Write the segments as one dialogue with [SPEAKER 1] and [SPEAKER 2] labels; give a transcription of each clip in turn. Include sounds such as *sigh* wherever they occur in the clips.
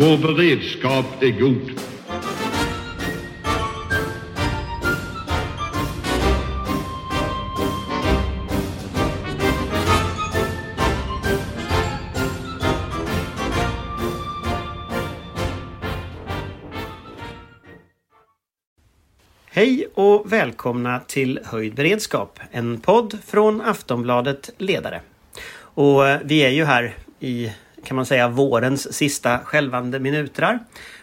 [SPEAKER 1] Vår beredskap är god.
[SPEAKER 2] Hej och välkomna till Höjd beredskap, en podd från Aftonbladet Ledare. Och eh, vi är ju här i, kan man säga, vårens sista skälvande minutrar.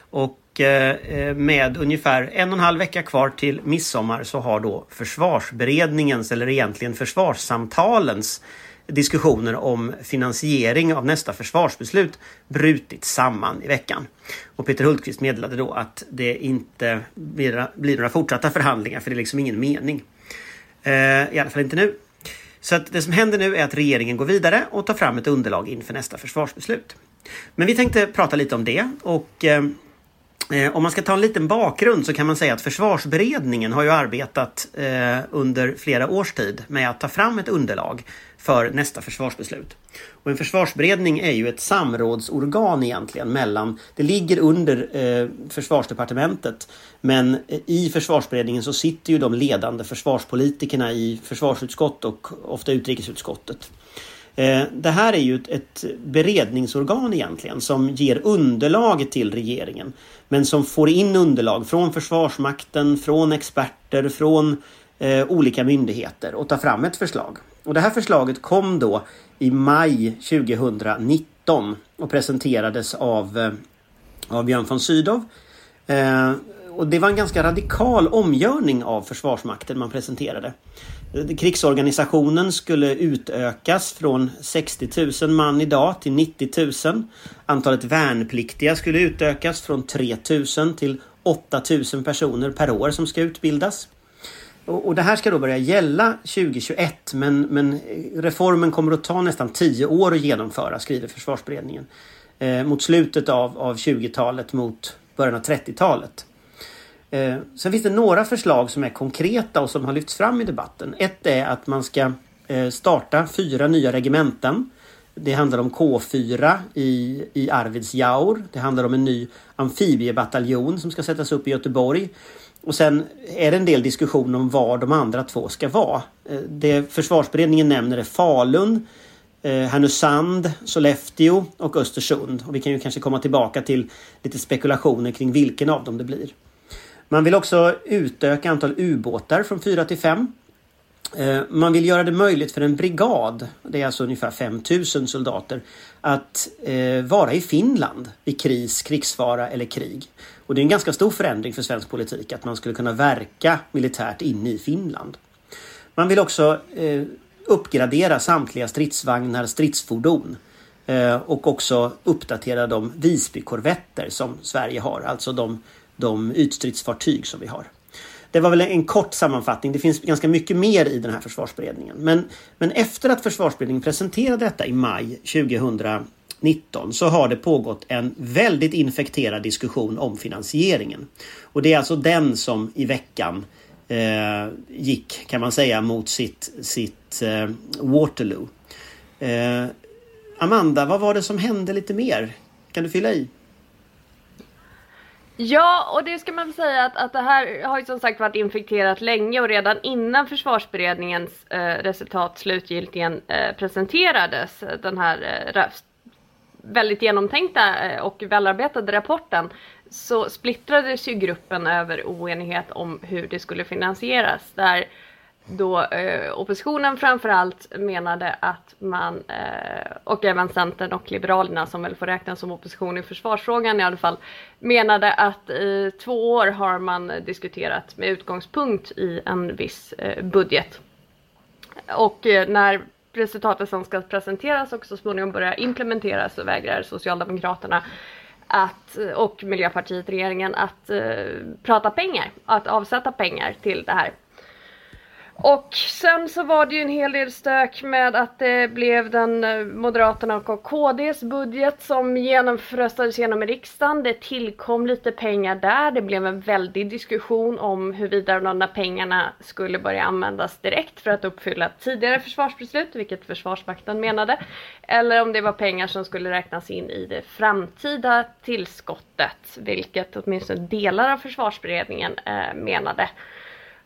[SPEAKER 2] Och eh, eh, med ungefär en och en halv vecka kvar till midsommar så har då försvarsberedningens, eller egentligen försvarssamtalens diskussioner om finansiering av nästa försvarsbeslut brutit samman i veckan. Och Peter Hultqvist meddelade då att det inte blir, blir några fortsatta förhandlingar för det är liksom ingen mening. Eh, I alla fall inte nu. Så att det som händer nu är att regeringen går vidare och tar fram ett underlag inför nästa försvarsbeslut. Men vi tänkte prata lite om det och eh, Eh, om man ska ta en liten bakgrund så kan man säga att försvarsberedningen har ju arbetat eh, under flera års tid med att ta fram ett underlag för nästa försvarsbeslut. Och en försvarsberedning är ju ett samrådsorgan egentligen mellan, det ligger under eh, försvarsdepartementet men i försvarsberedningen så sitter ju de ledande försvarspolitikerna i försvarsutskott och ofta utrikesutskottet. Eh, det här är ju ett beredningsorgan egentligen som ger underlag till regeringen. Men som får in underlag från Försvarsmakten, från experter, från eh, olika myndigheter och tar fram ett förslag. Och det här förslaget kom då i maj 2019 och presenterades av, eh, av Björn von Sydow. Eh, och det var en ganska radikal omgörning av Försvarsmakten man presenterade. Krigsorganisationen skulle utökas från 60 000 man idag till 90 000. Antalet värnpliktiga skulle utökas från 3 000 till 8 000 personer per år som ska utbildas. Och, det här ska då börja gälla 2021 men, men reformen kommer att ta nästan 10 år att genomföra skriver försvarsberedningen. Eh, mot slutet av, av 20-talet mot början av 30-talet. Eh, sen finns det några förslag som är konkreta och som har lyfts fram i debatten. Ett är att man ska eh, starta fyra nya regementen. Det handlar om K4 i, i Arvidsjaur. Det handlar om en ny amfibiebataljon som ska sättas upp i Göteborg. Och sen är det en del diskussion om var de andra två ska vara. Eh, det försvarsberedningen nämner är Falun, eh, Härnösand, Sollefteå och Östersund. Och vi kan ju kanske komma tillbaka till lite spekulationer kring vilken av dem det blir. Man vill också utöka antal ubåtar från fyra till fem. Eh, man vill göra det möjligt för en brigad, det är alltså ungefär 5000 soldater, att eh, vara i Finland vid kris, krigsfara eller krig. Och det är en ganska stor förändring för svensk politik att man skulle kunna verka militärt inne i Finland. Man vill också eh, uppgradera samtliga stridsvagnar, stridsfordon och också uppdatera de Visbykorvetter som Sverige har, alltså de de ytstridsfartyg som vi har. Det var väl en kort sammanfattning. Det finns ganska mycket mer i den här försvarsberedningen. Men, men efter att försvarsberedningen presenterade detta i maj 2019 så har det pågått en väldigt infekterad diskussion om finansieringen. Och det är alltså den som i veckan eh, gick kan man säga mot sitt, sitt eh, Waterloo. Eh, Amanda, vad var det som hände lite mer? Kan du fylla i?
[SPEAKER 3] Ja, och det ska man säga att, att det här har ju som sagt varit infekterat länge och redan innan försvarsberedningens eh, resultat slutgiltigen eh, presenterades, eh, den här eh, väldigt genomtänkta eh, och välarbetade rapporten, så splittrades ju gruppen över oenighet om hur det skulle finansieras. Där då eh, oppositionen framförallt menade att man, eh, och även Centern och Liberalerna som väl får räknas som opposition i försvarsfrågan i alla fall, menade att i två år har man diskuterat med utgångspunkt i en viss eh, budget. Och eh, när resultatet som ska presenteras och så småningom börja implementeras så vägrar Socialdemokraterna att, och Miljöpartiet, regeringen, att eh, prata pengar, att avsätta pengar till det här. Och sen så var det ju en hel del stök med att det blev den eh, Moderaterna och KDs budget som genomröstades genom i riksdagen. Det tillkom lite pengar där. Det blev en väldig diskussion om huruvida de där pengarna skulle börja användas direkt för att uppfylla tidigare försvarsbeslut, vilket Försvarsmakten menade. Eller om det var pengar som skulle räknas in i det framtida tillskottet, vilket åtminstone delar av försvarsberedningen eh, menade.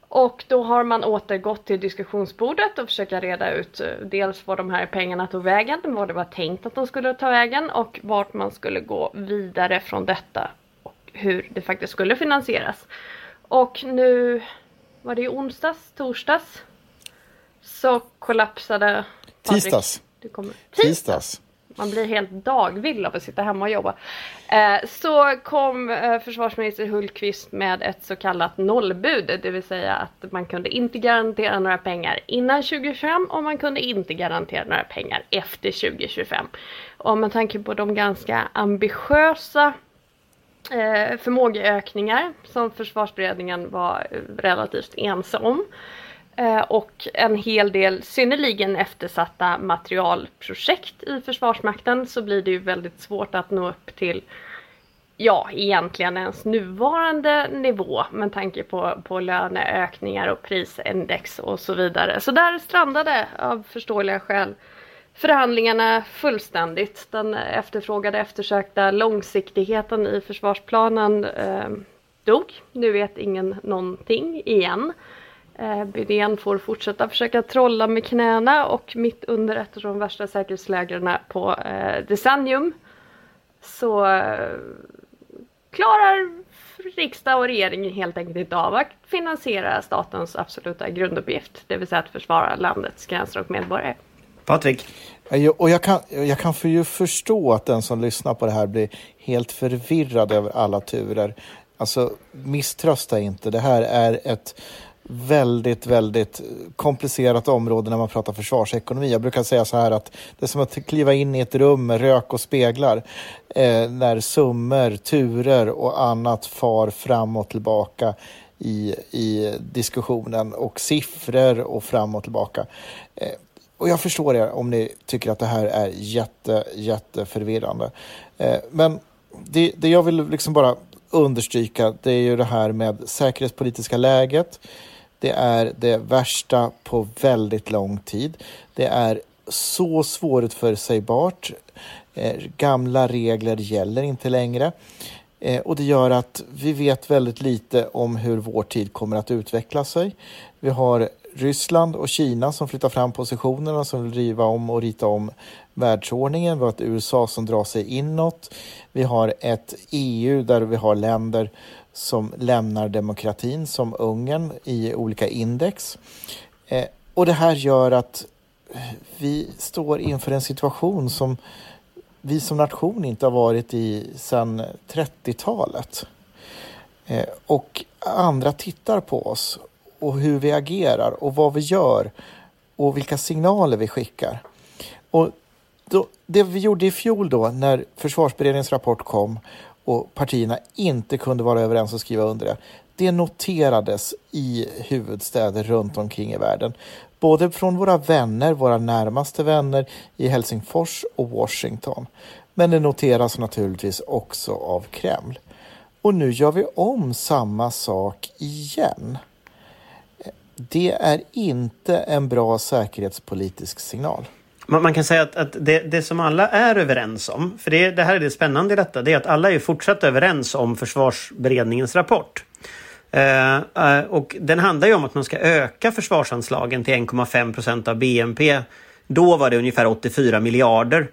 [SPEAKER 3] Och då har man återgått till diskussionsbordet och försöka reda ut eh, dels var de här pengarna tog vägen, vad det var tänkt att de skulle ta vägen och vart man skulle gå vidare från detta och hur det faktiskt skulle finansieras. Och nu var det i onsdags, torsdags så kollapsade
[SPEAKER 4] Patrik. Tisdags.
[SPEAKER 3] Tisdags. Tisdags man blir helt dagvill av att sitta hemma och jobba. Eh, så kom eh, försvarsminister Hultqvist med ett så kallat nollbud, det vill säga att man kunde inte garantera några pengar innan 2025 och man kunde inte garantera några pengar efter 2025. Och med tanke på de ganska ambitiösa eh, förmågeökningar som försvarsberedningen var relativt ense om Eh, och en hel del synnerligen eftersatta materialprojekt i Försvarsmakten så blir det ju väldigt svårt att nå upp till ja, egentligen ens nuvarande nivå med tanke på, på löneökningar och prisindex och så vidare. Så där strandade av förståeliga skäl förhandlingarna fullständigt. Den efterfrågade eftersökta långsiktigheten i försvarsplanen eh, dog. Nu vet ingen någonting igen. Eh, Bydén får fortsätta försöka trolla med knäna och mitt under ett av de värsta säkerhetslägren på eh, decennium så eh, klarar riksdag och regering helt enkelt inte av att finansiera statens absoluta grunduppgift, det vill säga att försvara landets gränser och medborgare.
[SPEAKER 2] Patrik?
[SPEAKER 4] Och jag kan, jag kan för ju förstå att den som lyssnar på det här blir helt förvirrad över alla turer. Alltså misströsta inte, det här är ett väldigt, väldigt komplicerat område när man pratar försvarsekonomi. Jag brukar säga så här att det är som att kliva in i ett rum med rök och speglar eh, när summor, turer och annat far fram och tillbaka i, i diskussionen och siffror och fram och tillbaka. Eh, och jag förstår er om ni tycker att det här är jätte, jätteförvirrande. Eh, men det, det jag vill liksom bara understryka det är ju det här med säkerhetspolitiska läget. Det är det värsta på väldigt lång tid. Det är så svårförutsägbart. Eh, gamla regler gäller inte längre. Eh, och det gör att vi vet väldigt lite om hur vår tid kommer att utveckla sig. Vi har Ryssland och Kina som flyttar fram positionerna, som vill riva om och rita om världsordningen. Vi har ett USA som drar sig inåt. Vi har ett EU där vi har länder som lämnar demokratin som Ungern i olika index. Eh, och det här gör att eh, vi står inför en situation som vi som nation inte har varit i sedan 30-talet. Eh, och andra tittar på oss och hur vi agerar och vad vi gör och vilka signaler vi skickar. Och då, det vi gjorde i fjol då när försvarsberedningens rapport kom och partierna inte kunde vara överens och skriva under det. Det noterades i huvudstäder runt omkring i världen. Både från våra vänner, våra närmaste vänner i Helsingfors och Washington. Men det noteras naturligtvis också av Kreml. Och nu gör vi om samma sak igen. Det är inte en bra säkerhetspolitisk signal
[SPEAKER 2] man, man, kan säga att, att det, det, som alla är överens om, för det, det, här är det spännande i detta, det är att alla är fortsatt överens om försvarsberedningens rapport. Eh, eh, och den handlar ju om att man ska öka försvarsanslagen till 1,5 procent av BNP. Då var det ungefär 84 miljarder.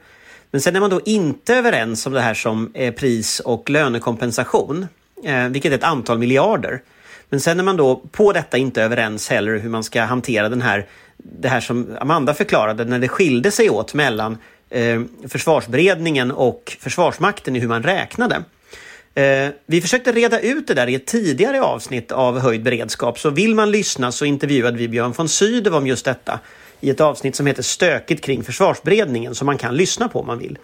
[SPEAKER 2] Men sen är man då inte överens om det här som eh, pris och lönekompensation, eh, vilket är ett antal miljarder. Men sen är man då på detta inte överens heller hur man ska hantera den här det här som Amanda förklarade när det skilde sig åt mellan eh, försvarsberedningen och Försvarsmakten i hur man räknade. Eh, vi försökte reda ut det där i ett tidigare avsnitt av Höjd beredskap, så vill man lyssna så intervjuade vi Björn von Sydow om just detta i ett avsnitt som heter Stökigt kring försvarsberedningen som man kan lyssna på om man vill.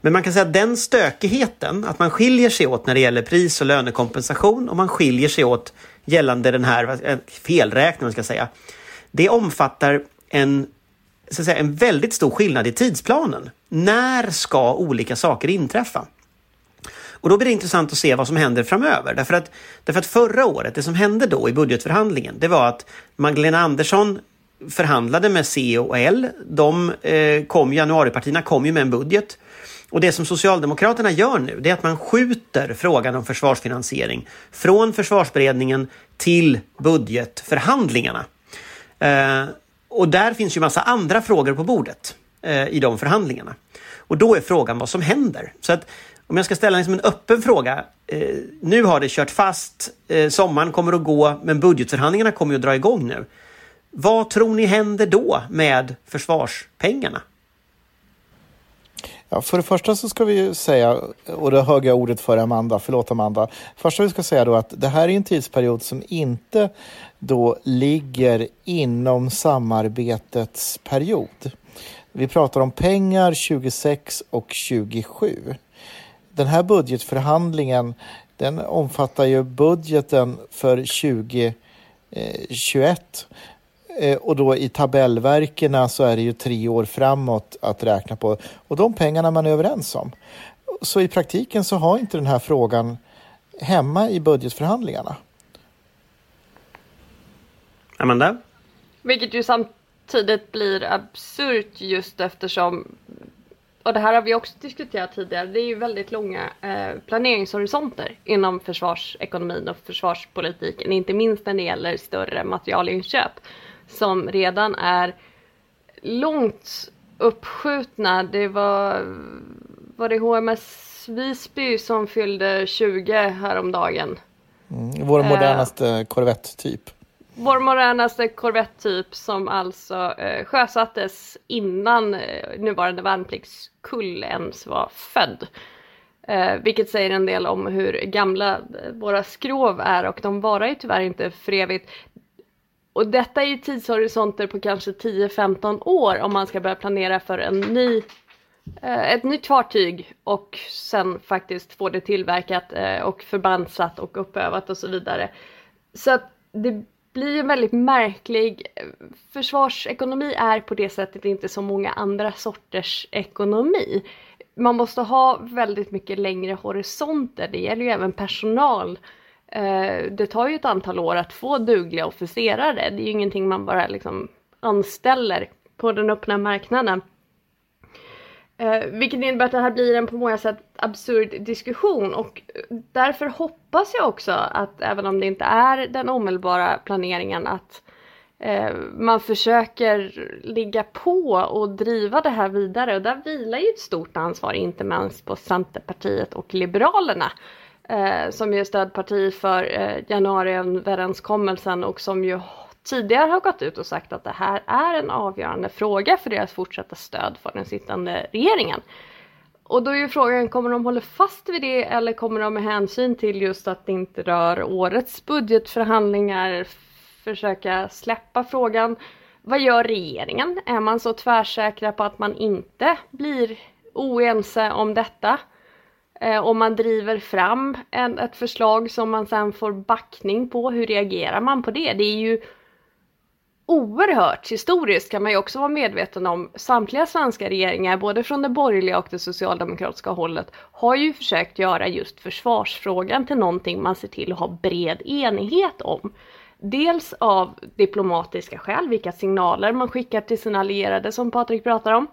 [SPEAKER 2] Men man kan säga att den stökigheten, att man skiljer sig åt när det gäller pris och lönekompensation och man skiljer sig åt gällande den här felräkningen, ska jag säga, det omfattar en, så att säga, en väldigt stor skillnad i tidsplanen. När ska olika saker inträffa? Och då blir det intressant att se vad som händer framöver. Därför att, därför att förra året, det som hände då i budgetförhandlingen, det var att Magdalena Andersson förhandlade med C och L. De eh, kom, januaripartierna kom ju med en budget. Och det som Socialdemokraterna gör nu, det är att man skjuter frågan om försvarsfinansiering från försvarsberedningen till budgetförhandlingarna. Eh, och där finns ju massa andra frågor på bordet eh, i de förhandlingarna. Och då är frågan vad som händer. Så att om jag ska ställa liksom en öppen fråga. Eh, nu har det kört fast, eh, sommaren kommer att gå, men budgetförhandlingarna kommer att dra igång nu. Vad tror ni händer då med försvarspengarna?
[SPEAKER 4] Ja, för det första så ska vi säga, och då höga jag ordet för Amanda, förlåt Amanda. Första vi ska säga då att det här är en tidsperiod som inte då ligger inom samarbetets period. Vi pratar om pengar 26 och 27. Den här budgetförhandlingen den omfattar ju budgeten för 2021 eh, och då i tabellverkena så är det ju tre år framåt att räkna på. Och de pengarna man är överens om. Så i praktiken så har inte den här frågan hemma i budgetförhandlingarna.
[SPEAKER 2] Amanda?
[SPEAKER 3] Vilket ju samtidigt blir absurt just eftersom och det här har vi också diskuterat tidigare, det är ju väldigt långa eh, planeringshorisonter inom försvarsekonomin och försvarspolitiken, inte minst när det gäller större materialinköp som redan är långt uppskjutna. Det var, var det HMS Visby som fyllde 20 häromdagen.
[SPEAKER 4] Mm, vår modernaste eh, korvetttyp.
[SPEAKER 3] Vår modernaste korvetttyp som alltså eh, sjösattes innan eh, nuvarande värnpliktskull ens var född. Eh, vilket säger en del om hur gamla eh, våra skrov är och de varar ju tyvärr inte för evigt. Och detta är ju tidshorisonter på kanske 10-15 år om man ska börja planera för en ny, eh, ett nytt fartyg och sen faktiskt få det tillverkat eh, och förbandsatt och uppövat och så vidare. Så att det blir en väldigt märklig eh, försvarsekonomi är på det sättet inte så många andra sorters ekonomi. Man måste ha väldigt mycket längre horisonter, det gäller ju även personal eh, det tar ju ett antal år att få dugliga officerare. Det är ju ingenting man bara liksom anställer på den öppna marknaden. Eh, vilket innebär att det här blir en på många sätt absurd diskussion. Och därför hoppas jag också att även om det inte är den omedelbara planeringen att eh, man försöker ligga på och driva det här vidare. Och där vilar ju ett stort ansvar inte minst på Centerpartiet och Liberalerna eh, som är stödparti för eh, januariöverenskommelsen och som ju tidigare har gått ut och sagt att det här är en avgörande fråga för deras fortsatta stöd för den sittande regeringen. Och då är ju frågan, kommer de hålla fast vid det eller kommer de med hänsyn till just att det inte rör årets budgetförhandlingar försöka släppa frågan? Vad gör regeringen? Är man så tvärsäkra på att man inte blir oense om detta? Eh, om man driver fram en, ett förslag som man sen får backning på, hur reagerar man på det? Det är ju oerhört historiskt kan man ju också vara medveten om. Samtliga svenska regeringar, både från det borgerliga och det socialdemokratiska hållet, har ju försökt göra just försvarsfrågan till någonting man ser till att ha bred enighet om. Dels av diplomatiska skäl, vilka signaler man skickar till sina allierade som Patrik pratar om.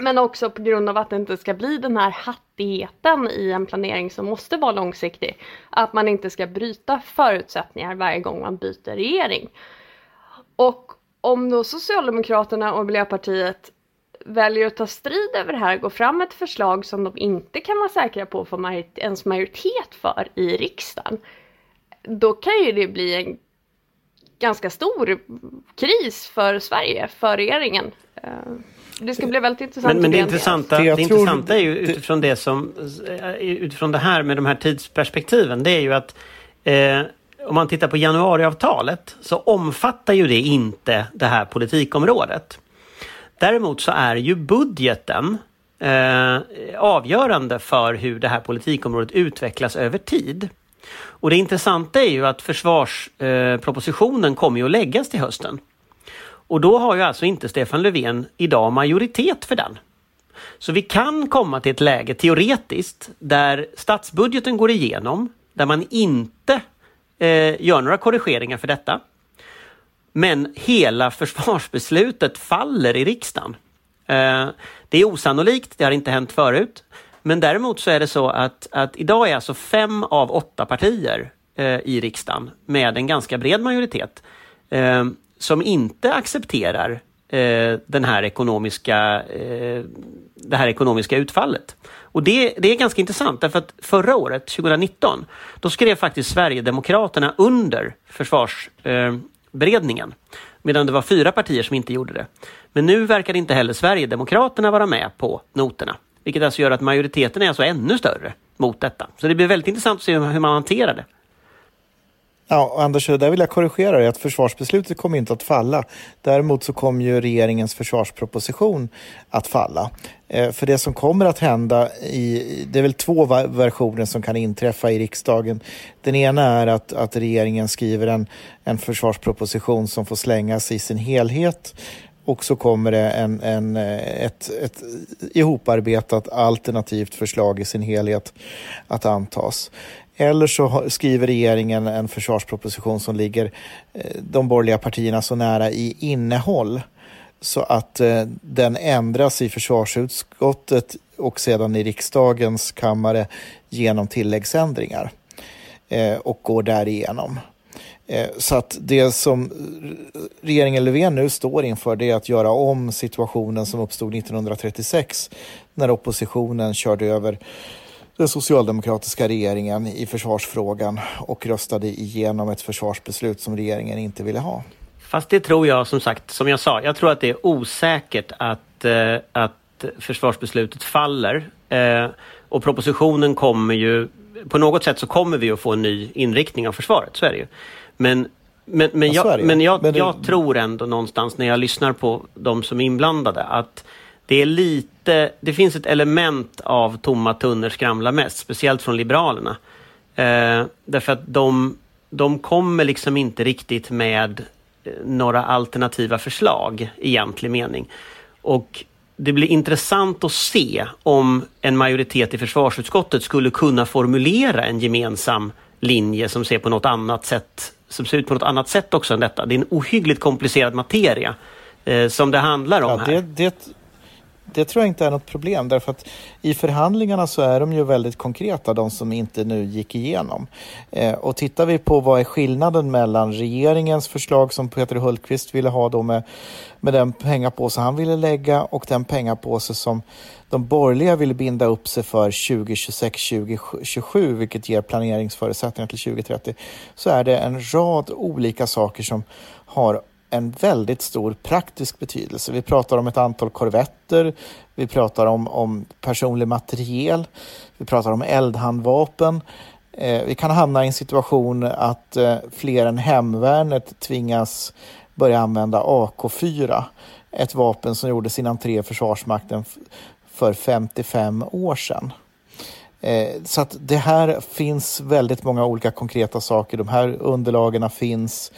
[SPEAKER 3] Men också på grund av att det inte ska bli den här hattigheten i en planering som måste vara långsiktig. Att man inte ska bryta förutsättningar varje gång man byter regering. Och om då Socialdemokraterna och Miljöpartiet väljer att ta strid över det här, gå fram ett förslag som de inte kan vara säkra på att få ens majoritet för i riksdagen. Då kan ju det bli en ganska stor kris för Sverige, för regeringen. Eh, det ska bli väldigt intressant.
[SPEAKER 2] Men, men det, intressanta, det, det intressanta är ju utifrån det som utifrån det här med de här tidsperspektiven. Det är ju att eh, om man tittar på januariavtalet så omfattar ju det inte det här politikområdet. Däremot så är ju budgeten eh, avgörande för hur det här politikområdet utvecklas över tid. Och det intressanta är ju att försvarspropositionen eh, kommer ju att läggas till hösten. Och då har ju alltså inte Stefan Löfven idag majoritet för den. Så vi kan komma till ett läge teoretiskt där statsbudgeten går igenom, där man inte eh, gör några korrigeringar för detta. Men hela *laughs* försvarsbeslutet faller i riksdagen. Eh, det är osannolikt, det har inte hänt förut. Men däremot så är det så att, att idag är alltså fem av åtta partier eh, i riksdagen med en ganska bred majoritet eh, som inte accepterar Eh, den här ekonomiska, eh, det här ekonomiska utfallet. Och det, det är ganska intressant därför att förra året, 2019, då skrev faktiskt Sverigedemokraterna under försvarsberedningen. medan det var fyra partier som inte gjorde det. Men nu verkar inte heller Sverigedemokraterna vara med på noterna. Vilket alltså gör att majoriteten är alltså ännu större mot detta. Så det blir väldigt intressant att se hur man hanterar det.
[SPEAKER 4] Ja, Anders, där vill jag korrigera dig att försvarsbeslutet kommer inte att falla. Däremot så kommer ju regeringens försvarsproposition att falla. Eh, för det som kommer att hända, i, det är väl två versioner som kan inträffa i riksdagen. Den ena är att, att regeringen skriver en, en försvarsproposition som får slängas i sin helhet och så kommer det en, en, eh, ett, ett ihoparbetat alternativt förslag i sin helhet att antas. Eller så skriver regeringen en försvarsproposition som ligger eh, de borgerliga partierna så nära i innehåll så att eh, den ändras i försvarsutskottet och sedan i riksdagens kammare genom tilläggsändringar eh, och går därigenom. Så att det som regeringen Löfven nu står inför det är att göra om situationen som uppstod 1936 när oppositionen körde över den socialdemokratiska regeringen i försvarsfrågan och röstade igenom ett försvarsbeslut som regeringen inte ville ha.
[SPEAKER 2] Fast det tror jag som sagt, som jag sa, jag tror att det är osäkert att, eh, att försvarsbeslutet faller. Eh, och propositionen kommer ju, på något sätt så kommer vi att få en ny inriktning av försvaret, så är det ju. Men men, men, jag, men, jag, men det... jag tror ändå någonstans när jag lyssnar på de som är inblandade att det är lite, det finns ett element av tomma tunnor skramlar mest, speciellt från Liberalerna. Eh, därför att de, de kommer liksom inte riktigt med eh, några alternativa förslag i egentlig mening. Och det blir intressant att se om en majoritet i försvarsutskottet skulle kunna formulera en gemensam linje som ser på något annat sätt, som ser ut på något annat sätt också än detta. Det är en ohyggligt komplicerad materia eh, som det handlar om
[SPEAKER 4] ja,
[SPEAKER 2] här.
[SPEAKER 4] Det, det, tror jag inte är något problem därför att i förhandlingarna så är de ju väldigt konkreta, de som inte nu gick igenom. Eh, och tittar vi på vad är skillnaden mellan regeringens förslag som Peter Hultqvist ville ha då med, med den pengapåse han ville lägga och den pengapåse som de borgerliga ville binda upp sig för 2026-2027 vilket ger planeringsförutsättningar till 2030 så är det en rad olika saker som har en väldigt stor praktisk betydelse. Vi pratar om ett antal korvetter, vi pratar om, om personlig materiel, vi pratar om eldhandvapen. Eh, vi kan hamna i en situation att eh, fler än hemvärnet tvingas börja använda AK4, ett vapen som gjorde sin entré i Försvarsmakten för 55 år sedan. Eh, så att det här finns väldigt många olika konkreta saker. De här underlagen finns.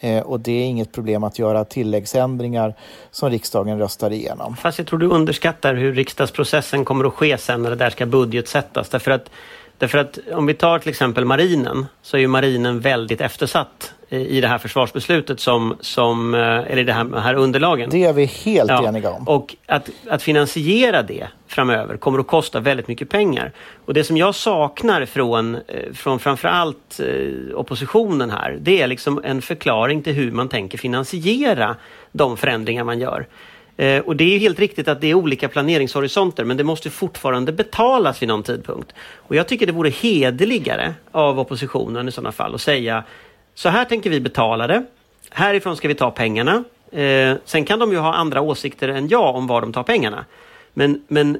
[SPEAKER 4] Eh, och det är inget problem att göra tilläggsändringar som riksdagen röstar igenom.
[SPEAKER 2] Fast jag tror du underskattar hur riksdagsprocessen kommer att ske sen när det där ska budgetsättas. Därför att, därför att om vi tar till exempel marinen så är ju marinen väldigt eftersatt i det här försvarsbeslutet som, som eh, eller det här, här underlagen.
[SPEAKER 4] Det är vi helt ja. eniga om.
[SPEAKER 2] Och att, att finansiera det framöver kommer att kosta väldigt mycket pengar. Och det som jag saknar från, eh, från framförallt eh, oppositionen här, det är liksom en förklaring till hur man tänker finansiera de förändringar man gör. Och det är helt riktigt att det är olika planeringshorisonter men det måste fortfarande betalas vid någon tidpunkt. Och jag tycker det vore hederligare av oppositionen i sådana fall att säga så här tänker vi betala det. Härifrån ska vi ta pengarna. Eh, sen kan de ju ha andra åsikter än jag om var de tar pengarna. Men, men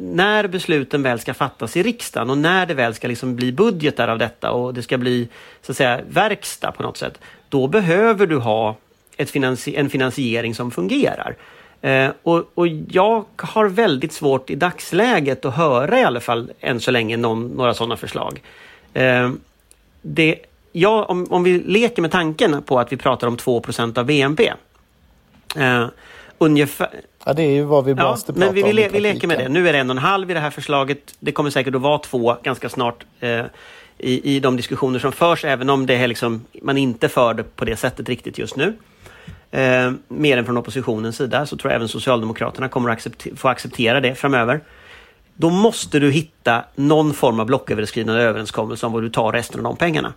[SPEAKER 2] när besluten väl ska fattas i riksdagen och när det väl ska liksom bli budgetar av detta och det ska bli så att säga verkstad på något sätt. Då behöver du ha ett finansi en finansiering som fungerar. Eh, och, och, jag har väldigt svårt i dagsläget att höra i alla fall än så länge någon, några sådana förslag. Eh, det ja, om, om vi leker med tanken på att vi pratar om 2% av BNP. Eh, ungefär...
[SPEAKER 4] Ja, det är ju vad vi
[SPEAKER 2] Ja,
[SPEAKER 4] måste prata
[SPEAKER 2] men vi, vi, le, vi leker med det. Nu är det en och en halv i det här förslaget. Det kommer säkert att vara två ganska snart eh, i, i de diskussioner som förs, även om det är liksom, man inte för det på det sättet riktigt just nu. Eh, mer än från oppositionens sida så tror jag även Socialdemokraterna kommer att accepte- få acceptera det framöver. Då måste du hitta någon form av blocköverskridande överenskommelse om vad du tar resten av de pengarna.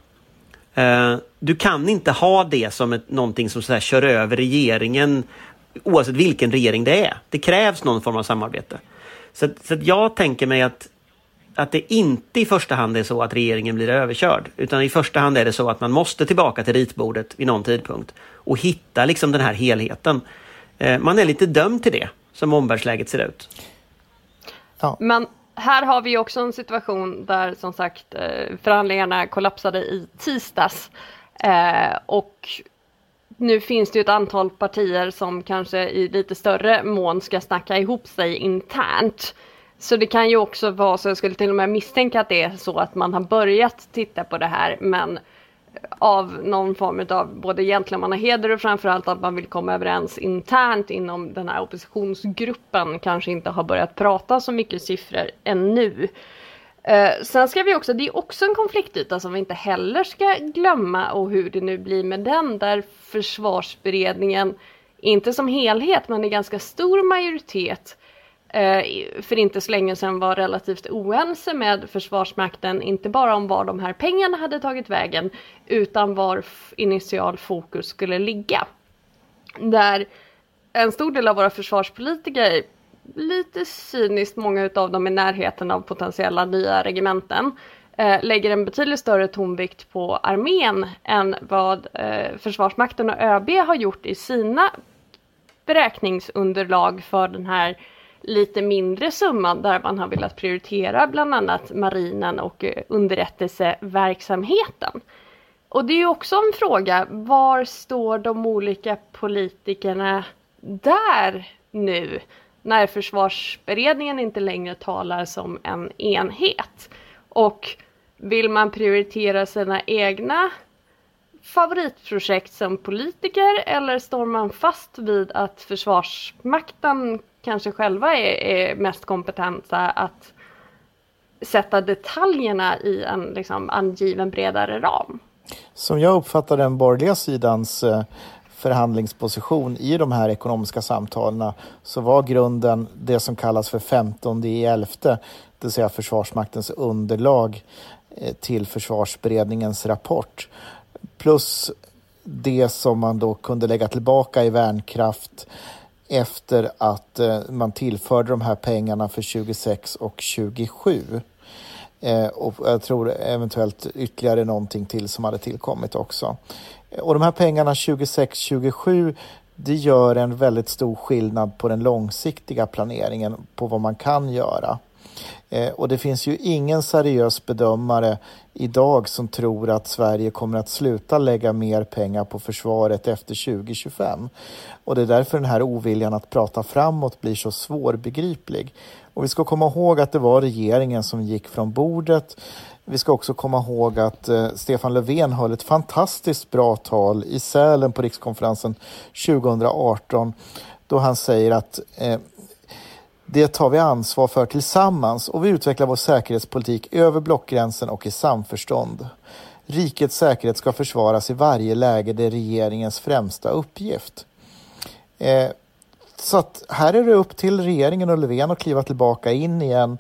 [SPEAKER 2] Eh, Du kan inte ha det som ett, någonting som så här kör över regeringen oavsett vilken regering det är. Det krävs någon form av samarbete. Så, så att jag tänker mig att, att det inte i första hand är så att regeringen blir överkörd. Utan i första hand är det så att man måste tillbaka till ritbordet vid någon tidpunkt och hitta liksom den här helheten. Eh, Man är lite dömd till det som omvärldsläget ser ut.
[SPEAKER 3] Men här har vi också en situation där som sagt eh, förhandlingarna kollapsade i tisdags. Eh, och nu finns det ju ett antal partier som kanske i lite större mån ska snacka ihop sig internt. Så det kan ju också vara så, jag skulle till och med misstänka att det är så att man har börjat titta på det här men av någon form av både gentlemannaheder och framförallt att man vill komma överens internt inom den här oppositionsgruppen kanske inte har börjat prata så mycket siffror ännu. Eh, sen ska vi också, det är också en konfliktyta som vi inte heller ska glömma och hur det nu blir med den där försvarsberedningen, inte som helhet men i ganska stor majoritet eh, Eh, för inte så länge sedan var relativt oense med Försvarsmakten, inte bara om var de här pengarna hade tagit vägen, utan var initial fokus skulle ligga. Där en stor del av våra försvarspolitiker, lite cyniskt, många av dem i närheten av potentiella nya regementen, eh, lägger en betydligt större tonvikt på armén än vad eh, Försvarsmakten och ÖB har gjort i sina beräkningsunderlag för den här lite mindre summa där man har velat prioritera bland annat marinen och eh, underrättelseverksamheten. Och det är ju också en fråga, var står de olika politikerna där nu? När försvarsberedningen inte längre talar som en enhet. Och vill man prioritera sina egna favoritprojekt som politiker eller står man fast vid att Försvarsmakten kanske själva är, är mest kompetenta att sätta detaljerna i en liksom, angiven bredare ram?
[SPEAKER 4] Som jag uppfattar den borgerliga sidans eh, förhandlingsposition i de här ekonomiska samtalen så var grunden det som kallas för 15 i 11, det vill säga Försvarsmaktens underlag eh, till försvarsberedningens rapport. Plus det som man då kunde lägga tillbaka i värnkraft efter att eh, man tillförde de här pengarna för 26 och 27. Eh, och jag tror eventuellt ytterligare någonting till som hade tillkommit också. Och de här pengarna 26-27 det gör en väldigt stor skillnad på den långsiktiga planeringen på vad man kan göra. Eh, och det finns ju ingen seriös bedömare idag som tror att Sverige kommer att sluta lägga mer pengar på försvaret efter 2025. Och det är därför den här oviljan att prata framåt blir så svårbegriplig. Och vi ska komma ihåg att det var regeringen som gick från bordet. Vi ska också komma ihåg att eh, Stefan Löfven höll ett fantastiskt bra tal i Sälen på rikskonferensen 2018 då han säger att eh, det tar vi ansvar för tillsammans och vi utvecklar vår säkerhetspolitik över blockgränsen och i samförstånd. Rikets säkerhet ska försvaras i varje läge, det är regeringens främsta uppgift. Eh, så att här är det upp till regeringen och Löfven att kliva tillbaka in igen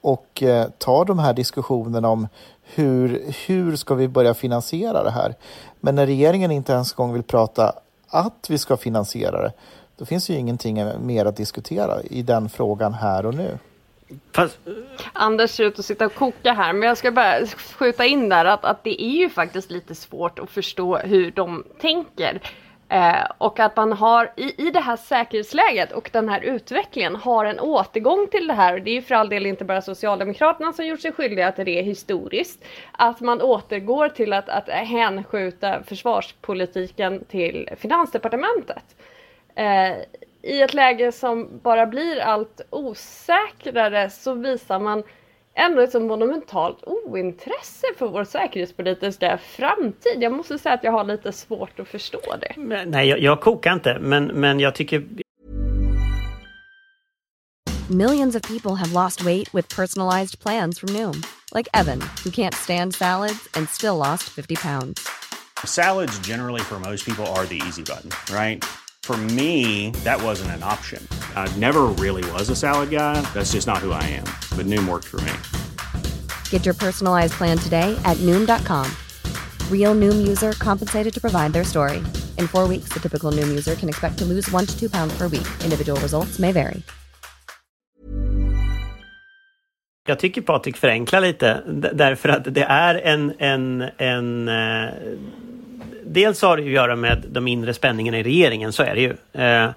[SPEAKER 4] och eh, ta de här diskussionerna om hur, hur ska vi börja finansiera det här. Men när regeringen inte ens gång vill prata att vi ska finansiera det, då finns ju ingenting mer att diskutera i den frågan här och nu.
[SPEAKER 2] Fast,
[SPEAKER 3] Anders ser ut att sitta och koka här, men jag ska bara skjuta in där att, att det är ju faktiskt lite svårt att förstå hur de tänker. Eh, och att man har i, i det här säkerhetsläget och den här utvecklingen har en återgång till det här. Och det är ju för all del inte bara Socialdemokraterna som gjort sig skyldiga till det historiskt. Att man återgår till att, att hänskjuta försvarspolitiken till Finansdepartementet. Eh, I ett läge som bara blir allt osäkrare så visar man ändå ett så monumentalt ointresse för vår säkerhetspolitiska framtid. Jag måste säga att jag har lite svårt att förstå det.
[SPEAKER 2] Nej, jag, jag kokar inte, men, men jag tycker...
[SPEAKER 5] Millions of people have lost weight with personalized plans from Noom. Like Evan, who can't stand salads and still lost 50 pounds.
[SPEAKER 6] Salads generally for most people are the easy button, right? For me, that wasn't an option. I never really was a salad guy. That's just not who I am. But Noom worked for me.
[SPEAKER 5] Get your personalized plan today at Noom.com. Real Noom user compensated to provide their story. In four weeks, the typical Noom user can expect to lose one to two pounds per week. Individual results may vary.
[SPEAKER 2] Jag tycker Patrik förenklar lite därför att det är en, en, en eh, dels har det att göra med de inre spänningarna i regeringen, så är det ju. Eh,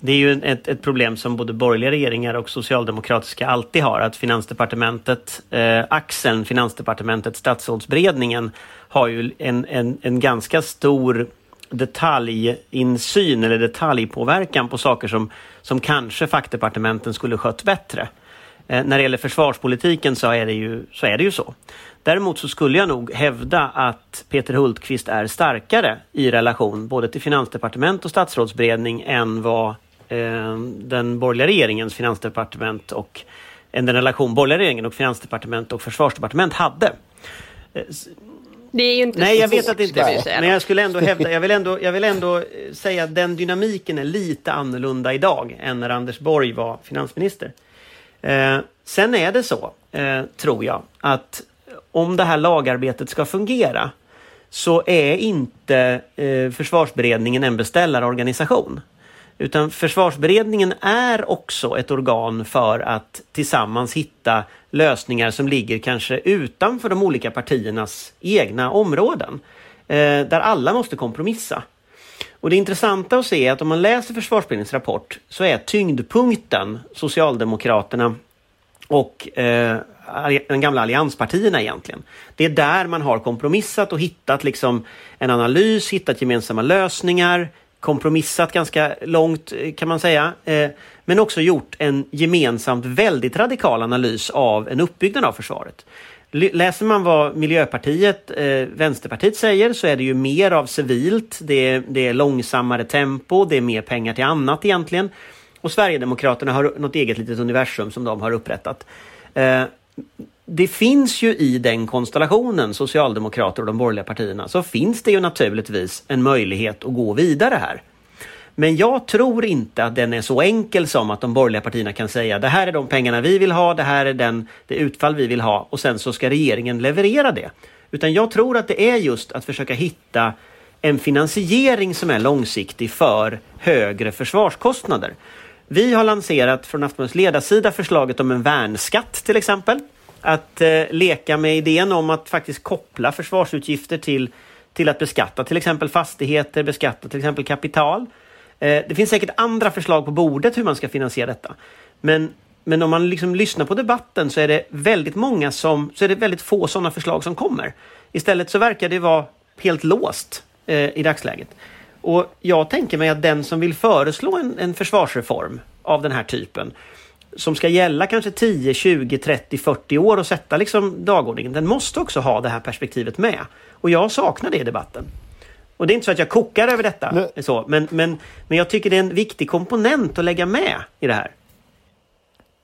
[SPEAKER 2] det är ju ett, ett, problem som både borgerliga regeringar och socialdemokratiska alltid har, att Finansdepartementet, eh, axeln Finansdepartementet, statsrådsberedningen, har ju en, en, en ganska stor detaljinsyn eller detaljpåverkan på saker som, som kanske fackdepartementen skulle skött bättre. Eh, när det gäller försvarspolitiken så är, det ju, så är det ju så. Däremot så skulle jag nog hävda att Peter Hultqvist är starkare i relation både till finansdepartement och statsrådsberedning än vad eh, den borgerliga regeringens finansdepartement och än den relation borgerliga regeringen och finansdepartement och försvarsdepartement hade.
[SPEAKER 3] Eh, det är ju inte
[SPEAKER 2] Nej, jag vet att det inte är Men jag skulle ändå *laughs* hävda, jag vill ändå, jag vill ändå eh, säga att den dynamiken är lite annorlunda idag än när Anders Borg var finansminister. Eh, sen är det så, eh, tror jag, att om det här lagarbetet ska fungera så är inte eh, försvarsberedningen en beställarorganisation. Utan försvarsberedningen är också ett organ för att tillsammans hitta lösningar som ligger kanske utanför de olika partiernas egna områden. Eh, där alla måste kompromissa. Och det intressanta att se är att om man läser försvarsberedningens rapport så är tyngdpunkten Socialdemokraterna och eh, de gamla allianspartierna egentligen. Det är där man har kompromissat och hittat liksom en analys, hittat gemensamma lösningar, kompromissat ganska långt eh, kan man säga. Eh, men också gjort en gemensamt väldigt radikal analys av en uppbyggnad av försvaret. Läser man vad Miljöpartiet, eh, Vänsterpartiet säger så är det ju mer av civilt, det är, det är långsammare tempo, det är mer pengar till annat egentligen. Och Sverigedemokraterna har något eget litet universum som de har upprättat. Eh, det finns ju i den konstellationen, Socialdemokrater och de borgerliga partierna, så finns det ju naturligtvis en möjlighet att gå vidare här. Men jag tror inte att den är så enkel som att de borgerliga partierna kan säga det här är de pengarna vi vill ha, det här är den, det utfall vi vill ha och sen så ska regeringen leverera det. Utan jag tror att det är just att försöka hitta en finansiering som är långsiktig för högre försvarskostnader. Vi har lanserat från Aftonbladets ledarsida förslaget om en värnskatt till exempel. Att eh, leka med idén om att faktiskt koppla försvarsutgifter till, till att beskatta till exempel fastigheter, beskatta till exempel kapital. Eh, det finns säkert andra förslag på bordet hur man ska finansiera detta. Men, men om man liksom lyssnar på debatten så är det väldigt många som, så är det väldigt få sådana förslag som kommer. Istället så verkar det vara helt låst eh, i dagsläget. Och jag tänker mig att den som vill föreslå en, en försvarsreform av den här typen som ska gälla kanske 10, 20, 30, 40 år och sätta liksom dagordningen. Den måste också ha det här perspektivet med. Och jag saknar det i debatten. Och det är inte så att jag kokar över detta, Nej. så, men, men, men jag tycker det är en viktig komponent att lägga med i det här.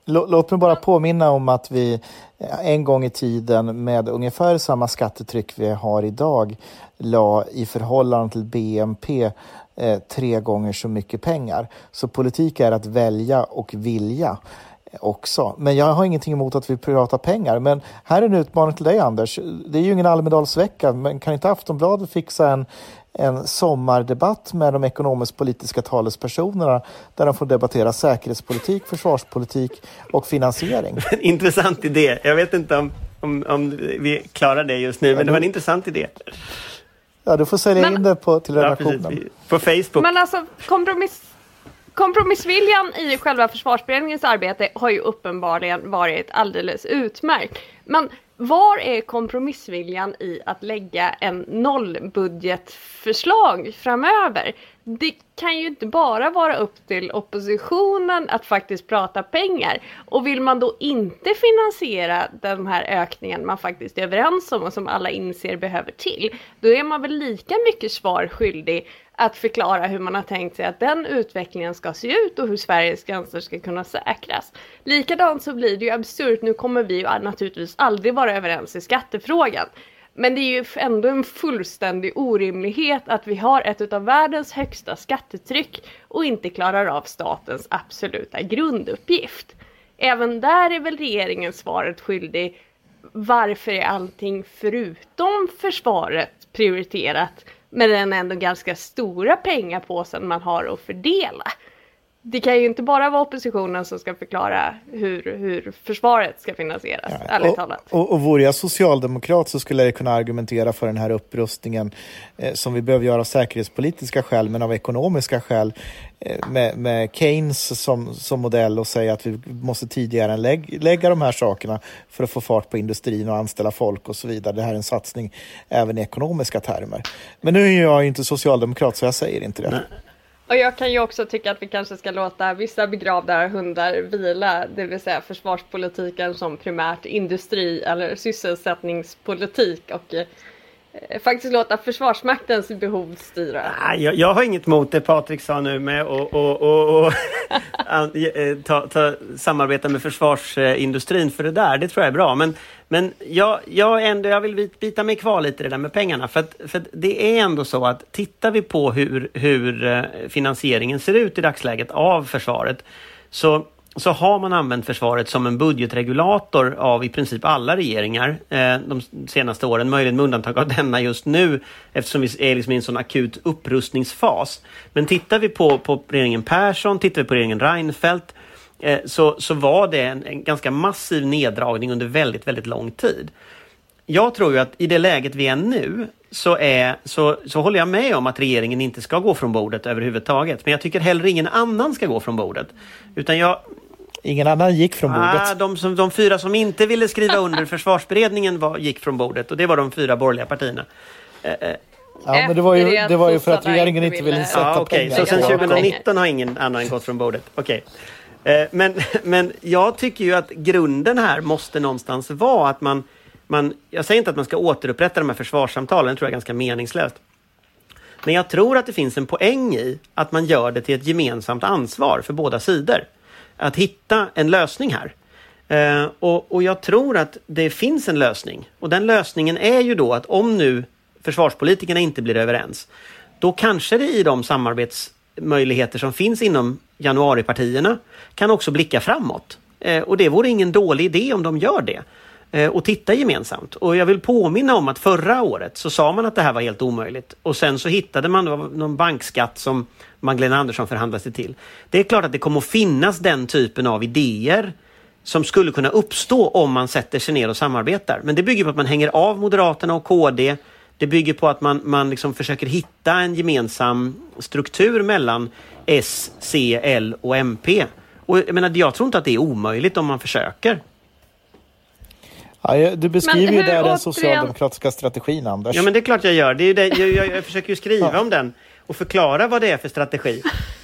[SPEAKER 4] Låt mig bara påminna om att vi eh, en gång i tiden med ungefär samma skattetryck vi har idag la i förhållande till BNP eh, tre gånger så mycket pengar. Så politik är att välja och vilja eh, också. Men jag har ingenting emot att vi pratar pengar. Men här är en utmaning till dig Anders. Det är ju ingen Almedalsvecka, men kan inte Aftonbladet fixa en, en sommardebatt med de ekonomisk-politiska talespersonerna där de får debattera säkerhetspolitik, försvarspolitik och finansiering. *laughs*
[SPEAKER 2] intressant idé. Jag vet inte om, om, om vi klarar det just nu, men det var en intressant idé.
[SPEAKER 4] Ja, du får sälja men, in det på, till redaktionen. Ja,
[SPEAKER 2] på Facebook.
[SPEAKER 3] Men alltså kompromiss, kompromissviljan i själva försvarsberedningens arbete har ju uppenbarligen varit alldeles utmärkt. Men var är kompromissviljan i att lägga en nollbudgetförslag framöver? det kan ju inte bara vara upp till oppositionen att faktiskt prata pengar. Och vill man då inte finansiera den här ökningen man faktiskt är överens om och som alla inser behöver till, då är man väl lika mycket svar skyldig att förklara hur man har tänkt sig att den utvecklingen ska se ut och hur Sveriges gränser ska kunna säkras. Likadant så blir det ju absurt, nu kommer vi ju naturligtvis aldrig vara överens i skattefrågan. Men det är ju ändå en fullständig orimlighet att vi har ett av världens högsta skattetryck och inte klarar av statens absoluta grunduppgift. Även där är väl regeringen svaret skyldig. Varför är allting förutom försvaret prioriterat med den ändå ganska stora pengapåsen man har att fördela? Det kan ju inte bara vara oppositionen som ska förklara hur, hur försvaret ska finansieras, ja, ärligt
[SPEAKER 4] och,
[SPEAKER 3] talat.
[SPEAKER 4] Och, och vore jag socialdemokrat så skulle jag kunna argumentera för den här upprustningen eh, som vi behöver göra av säkerhetspolitiska skäl, men av ekonomiska skäl eh, med, med Keynes som, som modell och säga att vi måste tidigare lägg, lägga de här sakerna för att få fart på industrin och anställa folk och så vidare. Det här är en satsning även i ekonomiska termer. Men nu är jag inte socialdemokrat så jag säger inte det. Nej.
[SPEAKER 3] Och jag kan ju också tycka att vi kanske ska låta vissa begravda hundar vila, det vill säga försvarspolitiken som primärt industri eller sysselsättningspolitik och eh, faktiskt låta Försvarsmaktens behov styra.
[SPEAKER 2] Jag, jag har inget emot det Patrik sa nu med att och, och, och, *laughs* eh, ta, ta, samarbeta med försvarsindustrin för det där, det tror jag är bra. Men, men jag, jag, ändå, jag vill bita mig kvar lite i det där med pengarna. För, att, för det är ändå så att tittar vi på hur, hur eh, finansieringen ser ut i dagsläget av försvaret så så har man använt försvaret som en budgetregulator av i princip alla regeringar eh, de senaste åren, möjligen med undantag av denna just nu eftersom vi är liksom i en sån akut upprustningsfas. Men tittar vi på, på regeringen Persson, tittar vi på regeringen Reinfeldt eh, så, så var det en, en ganska massiv neddragning under väldigt, väldigt lång tid. Jag tror ju att i det läget vi är nu så, är, så, så håller jag med om att regeringen inte ska gå från bordet överhuvudtaget. Men jag tycker heller ingen annan ska gå från bordet. Utan jag,
[SPEAKER 4] Ingen annan gick från bordet?
[SPEAKER 2] Ah, de, som, de fyra som inte ville skriva *laughs* under försvarsberedningen var, gick från bordet och det var de fyra borgerliga partierna.
[SPEAKER 4] Eh, eh. Ja, men det var ju, det var ju för att regeringen inte ville sätta ja,
[SPEAKER 2] okay. pengar. Så sen 2019 har ingen annan gått från bordet? Okej. Okay. Eh, men, *laughs* men jag tycker ju att grunden här måste någonstans vara att man, man... Jag säger inte att man ska återupprätta de här försvarssamtalen, det tror jag är ganska meningslöst. Men jag tror att det finns en poäng i att man gör det till ett gemensamt ansvar för båda sidor att hitta en lösning här. Eh, och, och jag tror att det finns en lösning. Och den lösningen är ju då att om nu försvarspolitikerna inte blir överens, då kanske det i de samarbetsmöjligheter som finns inom januaripartierna kan också blicka framåt. Eh, och det vore ingen dålig idé om de gör det eh, Eh, och titta gemensamt. Och jag vill påminna om att förra året så sa man att det här var helt omöjligt och sen så hittade man någon bankskatt som Magdalena Andersson förhandlade sig till. Det är klart att det kommer att finnas den typen av idéer som skulle kunna uppstå om man sätter sig ner och samarbetar. Men det bygger på att man hänger av Moderaterna och KD. Det bygger på att man, man liksom försöker hitta en gemensam struktur mellan S, C, L och MP. Och jag, menar, jag tror inte att det är omöjligt om man försöker.
[SPEAKER 4] Ja, du beskriver ju där den socialdemokratiska strategin, Anders.
[SPEAKER 2] Ja, men det är klart jag gör. Det är det, jag, jag, jag försöker ju skriva ja. om den och förklara vad det är för strategi.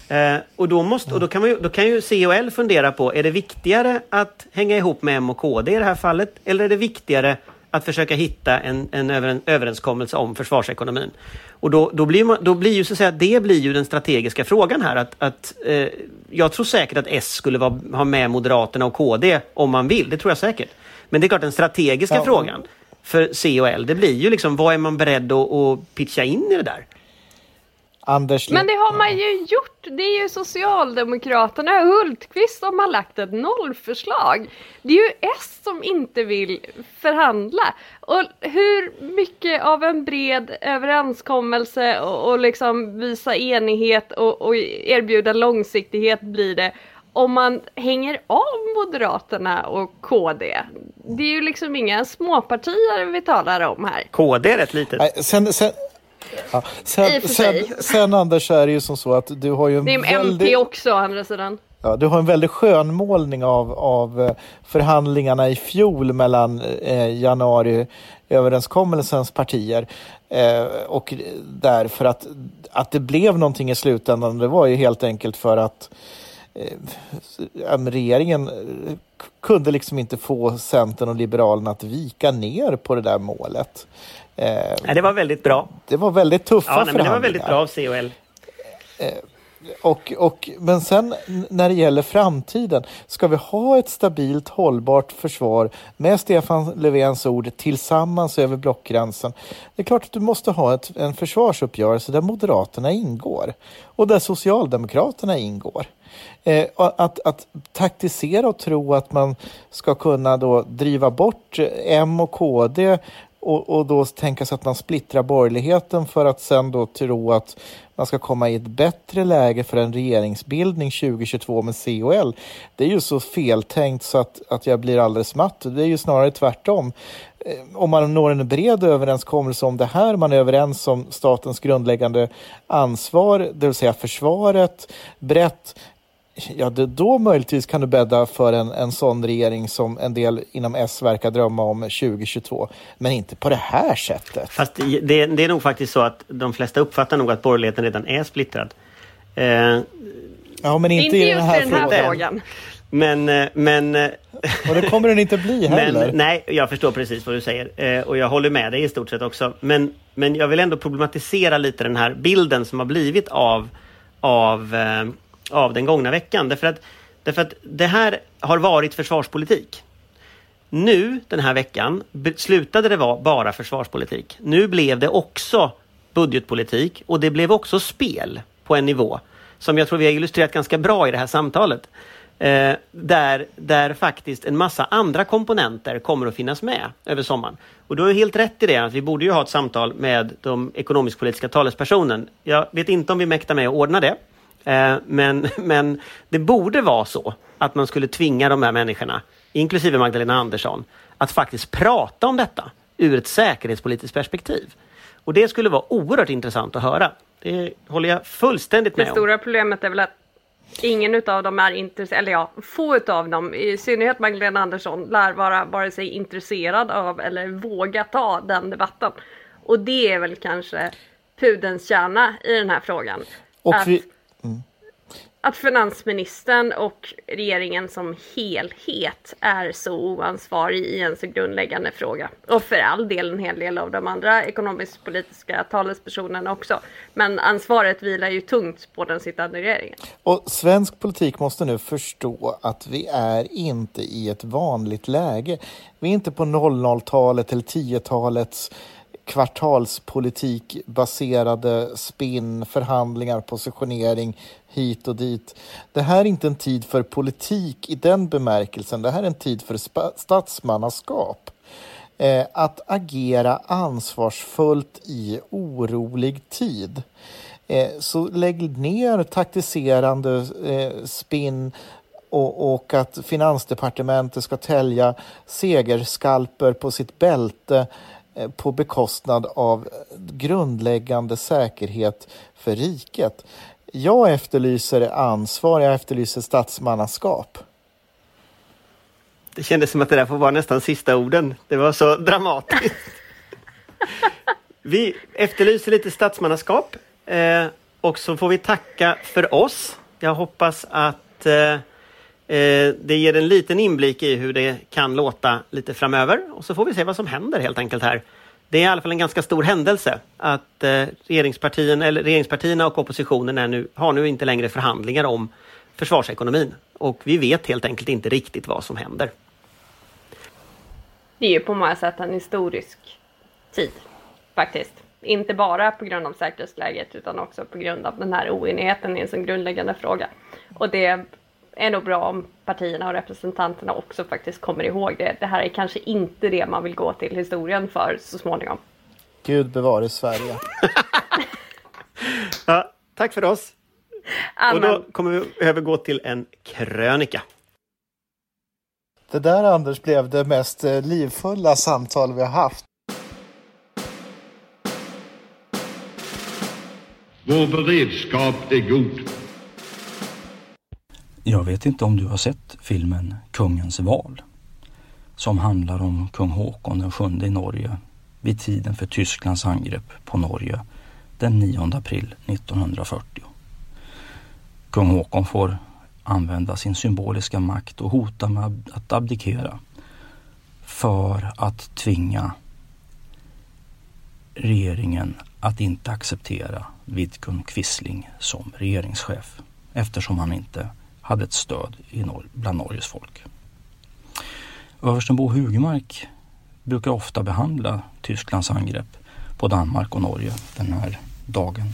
[SPEAKER 2] Eh, och då, måste, och då, kan man ju, då kan ju C och L fundera på, är det viktigare att hänga ihop med M och KD i det här fallet? Eller är det viktigare att försöka hitta en, en, en överenskommelse om försvarsekonomin? Och då, då, blir, man, då blir ju så att säga, det blir ju den strategiska frågan här. Att, att eh, jag tror säkert att S skulle vara, ha med Moderaterna och KD om man vill. Det tror jag säkert. Men det är klart den strategiska ja. frågan för C och L, det blir ju liksom vad är man beredd att, att pitcha in i det där?
[SPEAKER 4] Anders
[SPEAKER 3] Men det har man ju gjort. Det är ju Socialdemokraterna, Hultqvist, som har lagt ett nollförslag. Det är ju S som inte vill förhandla. Och hur mycket av en bred överenskommelse och, och liksom visa enighet och, och erbjuda långsiktighet blir det om man hänger av Moderaterna och KD. Det är ju liksom inga småpartier vi talar om här.
[SPEAKER 2] KD är rätt litet.
[SPEAKER 4] Nej, sen, sen, Ja. Sen, sen, *laughs* sen, Anders är det ju som så att du har ju en
[SPEAKER 3] Det är väldigt... MP också å andra sidan.
[SPEAKER 4] Ja, du har en väldigt skönmålning av, av eh, förhandlingarna i fjol mellan eh, januariöverenskommelsens partier. Eh, och därför att, att det blev någonting i slutändan, det var ju helt enkelt för att eh, regeringen eh, kunde liksom inte få Centern och Liberalerna att vika ner på det där målet.
[SPEAKER 2] Eh, Nej, det var väldigt bra.
[SPEAKER 4] Det var väldigt tuffa ja, nej,
[SPEAKER 2] förhandlingar. Det var väldigt bra av COL.
[SPEAKER 4] Och, och, men sen när det gäller framtiden, ska vi ha ett stabilt hållbart försvar med Stefan Löfvens ord tillsammans över blockgränsen? Det är klart att du måste ha ett, en försvarsuppgörelse där Moderaterna ingår och där Socialdemokraterna ingår. Eh, att, att taktisera och tro att man ska kunna då driva bort M och KD och, och då tänka sig att man splittrar borgerligheten för att sen då tro att man ska komma i ett bättre läge för en regeringsbildning 2022 med COL. Det är ju så feltänkt så att, att jag blir alldeles matt. Det är ju snarare tvärtom. Eh, om man når en bred överenskommelse om det här, man är överens om statens grundläggande ansvar, det vill säga försvaret, brett, ja, det, då möjligtvis kan du bädda för en, en sån regering som en del inom S verkar drömma om 2022. Men inte på det här sättet.
[SPEAKER 2] Fast det, det är nog faktiskt så att de flesta uppfattar nog att borgerligheten redan är splittrad.
[SPEAKER 4] Eh, ja, men inte, inte i den här, den här
[SPEAKER 3] frågan.
[SPEAKER 2] Men, eh, men... Eh,
[SPEAKER 4] och det kommer den inte bli *laughs* heller.
[SPEAKER 2] Men, nej, jag förstår precis vad du säger. Eh, och jag håller med dig i stort sett också. Men, men jag vill ändå problematisera lite den här bilden som har blivit av, av av den gångna veckan. Därför att, därför att det här har varit försvarspolitik. Nu den här veckan slutade det vara bara försvarspolitik. Nu blev det också budgetpolitik och det blev också spel på en nivå som jag tror vi har illustrerat ganska bra i det här samtalet. Eh, där, där faktiskt en massa andra komponenter kommer att finnas med över sommaren. Och du har helt rätt i det att vi borde ju ha ett samtal med de ekonomisk-politiska talespersonen. Jag vet inte om vi mäktar med att ordna det. Eh, men, *laughs* men det borde vara så att man skulle tvinga de här människorna, inklusive Magdalena Andersson, att faktiskt prata om detta ur ett säkerhetspolitiskt perspektiv. Och det skulle vara oerhört intressant att höra. Det håller jag fullständigt med
[SPEAKER 3] om. Det stora problemet är väl att ingen av dem är intresserad, eller ja, få av dem, i synnerhet Magdalena Andersson, lär vara vare sig intresserad av eller våga ta den debatten. Och det är väl kanske pudens kärna i den här frågan.
[SPEAKER 4] Och vi,
[SPEAKER 3] att finansministern och regeringen som helhet är så oansvarig i en så grundläggande fråga. Och för all del en hel del av de andra ekonomisk-politiska talespersonerna också. Men ansvaret vilar ju tungt på den sittande regeringen.
[SPEAKER 4] Och svensk politik måste nu förstå att vi är inte i ett vanligt läge. Vi är inte på 00-talet eller 10-talets kvartalspolitik baserade spinn, förhandlingar, positionering hit och dit. Det här är inte en tid för politik i den bemärkelsen. Det här är en tid för statsmannaskap. Eh, att agera ansvarsfullt i orolig tid. Eh, så lägg ner taktiserande eh, spinn och, och, att Finansdepartementet ska tälja segerskalper på sitt bälte på bekostnad av grundläggande säkerhet för riket. Jag efterlyser ansvar, jag efterlyser statsmannaskap.
[SPEAKER 2] Det kändes som att det där får vara nästan sista orden. Det var så dramatiskt. *laughs* Vi efterlyser lite statsmannaskap eh, och så får vi tacka för oss. Jag hoppas att eh, Eh, Eh, det ger en liten inblick i hur det kan låta lite framöver och så får vi se vad som händer helt enkelt här. Det är i alla fall en ganska stor händelse att eh, regeringspartierna, eller regeringspartierna och oppositionen är nu, har nu inte längre förhandlingar om försvarsekonomin. Och vi vet helt enkelt inte riktigt vad som händer.
[SPEAKER 3] Det är ju på många sätt en historisk tid faktiskt. Inte bara på grund av säkerhetsläget utan också på grund av den här oenigheten i en så grundläggande fråga. Och det är nog bra om partierna och representanterna också faktiskt kommer ihåg det. Det här är kanske inte det man vill gå till historien för så småningom.
[SPEAKER 4] Gud bevare Sverige.
[SPEAKER 2] ja, tack för oss. Amen. Och då kommer vi övergå till en krönika.
[SPEAKER 4] Det där Anders blev det mest eh, livfulla samtal vi har haft.
[SPEAKER 1] Vår beredskap är god.
[SPEAKER 7] Jag vet inte om du har sett filmen Kungens val som handlar om kung Håkon den sjunde i Norge vid tiden för Tysklands angrepp på Norge den 9 april 1940. Kung Håkon får använda sin symboliska makt och hota med att abdikera för att tvinga regeringen att inte acceptera Vidkun Quisling som regeringschef eftersom han inte hade ett stöd i Nor bland Norges folk. Översten Bo Hugmark brukar ofta behandla Tysklands angrepp på Danmark och Norge den här dagen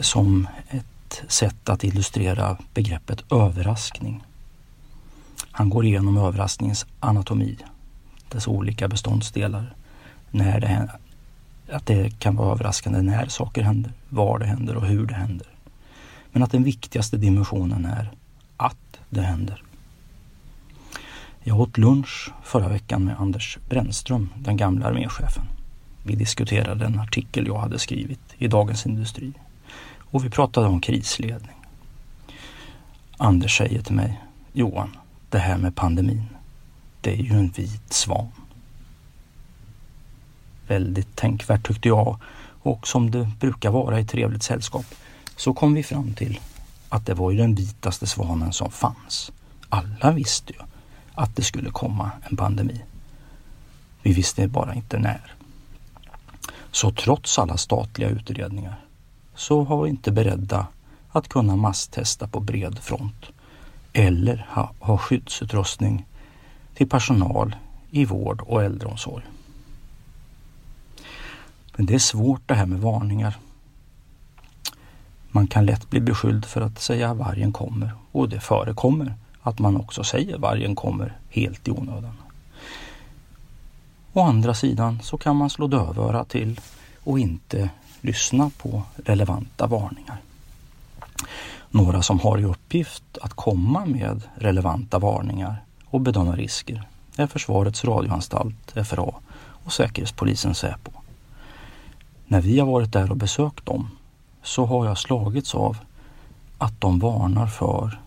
[SPEAKER 7] som ett sätt att illustrera begreppet överraskning. Han går igenom överraskningens anatomi, dess olika beståndsdelar, när det, att det kan vara överraskande när saker händer, var det händer och hur det händer. Men att den viktigaste dimensionen är att det händer. Jag åt lunch förra veckan med Anders Brännström, den gamla arméchefen. Vi diskuterade en artikel jag hade skrivit i Dagens Industri och vi pratade om krisledning. Anders säger till mig, Johan, det här med pandemin, det är ju en vit svan. Väldigt tänkvärt tyckte jag och som det brukar vara i trevligt sällskap så kom vi fram till att det var ju den vitaste svanen som fanns. Alla visste ju att det skulle komma en pandemi. Vi visste bara inte när. Så trots alla statliga utredningar så var vi inte beredda att kunna masstesta på bred front eller ha, ha skyddsutrustning till personal i vård och äldreomsorg. Men det är svårt det här med varningar. Man kan lätt bli beskylld för att säga vargen kommer och det förekommer att man också säger vargen kommer helt i onödan. Å andra sidan så kan man slå dövöra till och inte lyssna på relevanta varningar. Några som har i uppgift att komma med relevanta varningar och bedöma risker är Försvarets radioanstalt, FRA och Säkerhetspolisen Säpo. När vi har varit där och besökt dem så har jag slagits av att de varnar för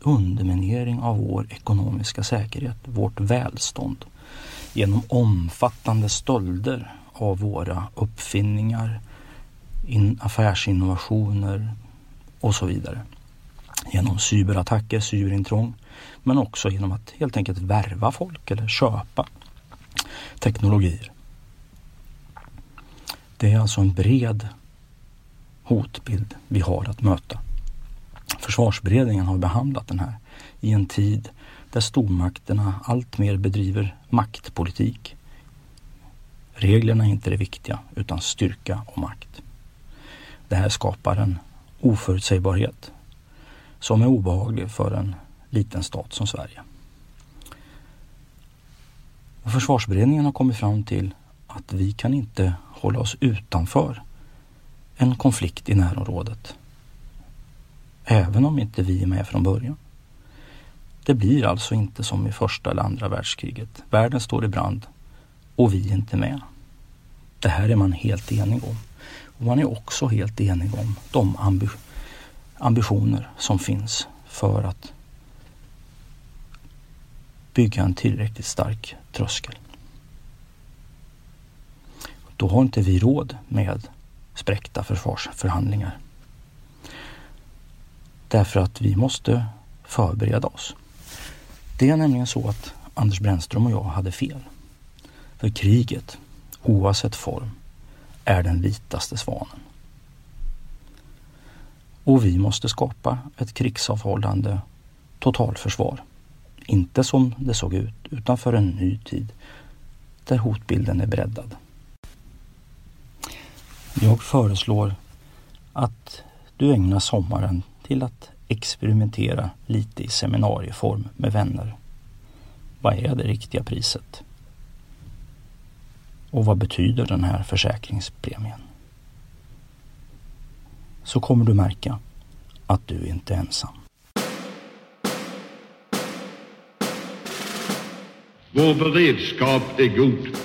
[SPEAKER 7] underminering av vår ekonomiska säkerhet, vårt välstånd genom omfattande stölder av våra uppfinningar, in, affärsinnovationer och så vidare. Genom cyberattacker, cyberintrång, men också genom att helt enkelt värva folk eller köpa teknologier. Det är alltså en bred hotbild vi har att möta. Försvarsberedningen har behandlat den här i en tid där stormakterna alltmer bedriver maktpolitik. Reglerna är inte det viktiga utan styrka och makt. Det här skapar en oförutsägbarhet som är obehaglig för en liten stat som Sverige. Och försvarsberedningen har kommit fram till att vi kan inte hålla oss utanför en konflikt i närområdet även om inte vi är med från början. Det blir alltså inte som i första eller andra världskriget. Världen står i brand och vi är inte med. Det här är man helt enig om. Och man är också helt enig om de ambi ambitioner som finns för att bygga en tillräckligt stark tröskel. Då har inte vi råd med spräckta försvarsförhandlingar. Därför att vi måste förbereda oss. Det är nämligen så att Anders Brännström och jag hade fel. För kriget, oavsett form, är den vitaste svanen. Och vi måste skapa ett krigsavhållande totalförsvar. Inte som det såg ut, utan för en ny tid där hotbilden är breddad. Jag föreslår att du ägnar sommaren till att experimentera lite i seminarieform med vänner. Vad är det riktiga priset? Och vad betyder den här försäkringspremien? Så kommer du märka att du inte är ensam.
[SPEAKER 1] Vår beredskap är god.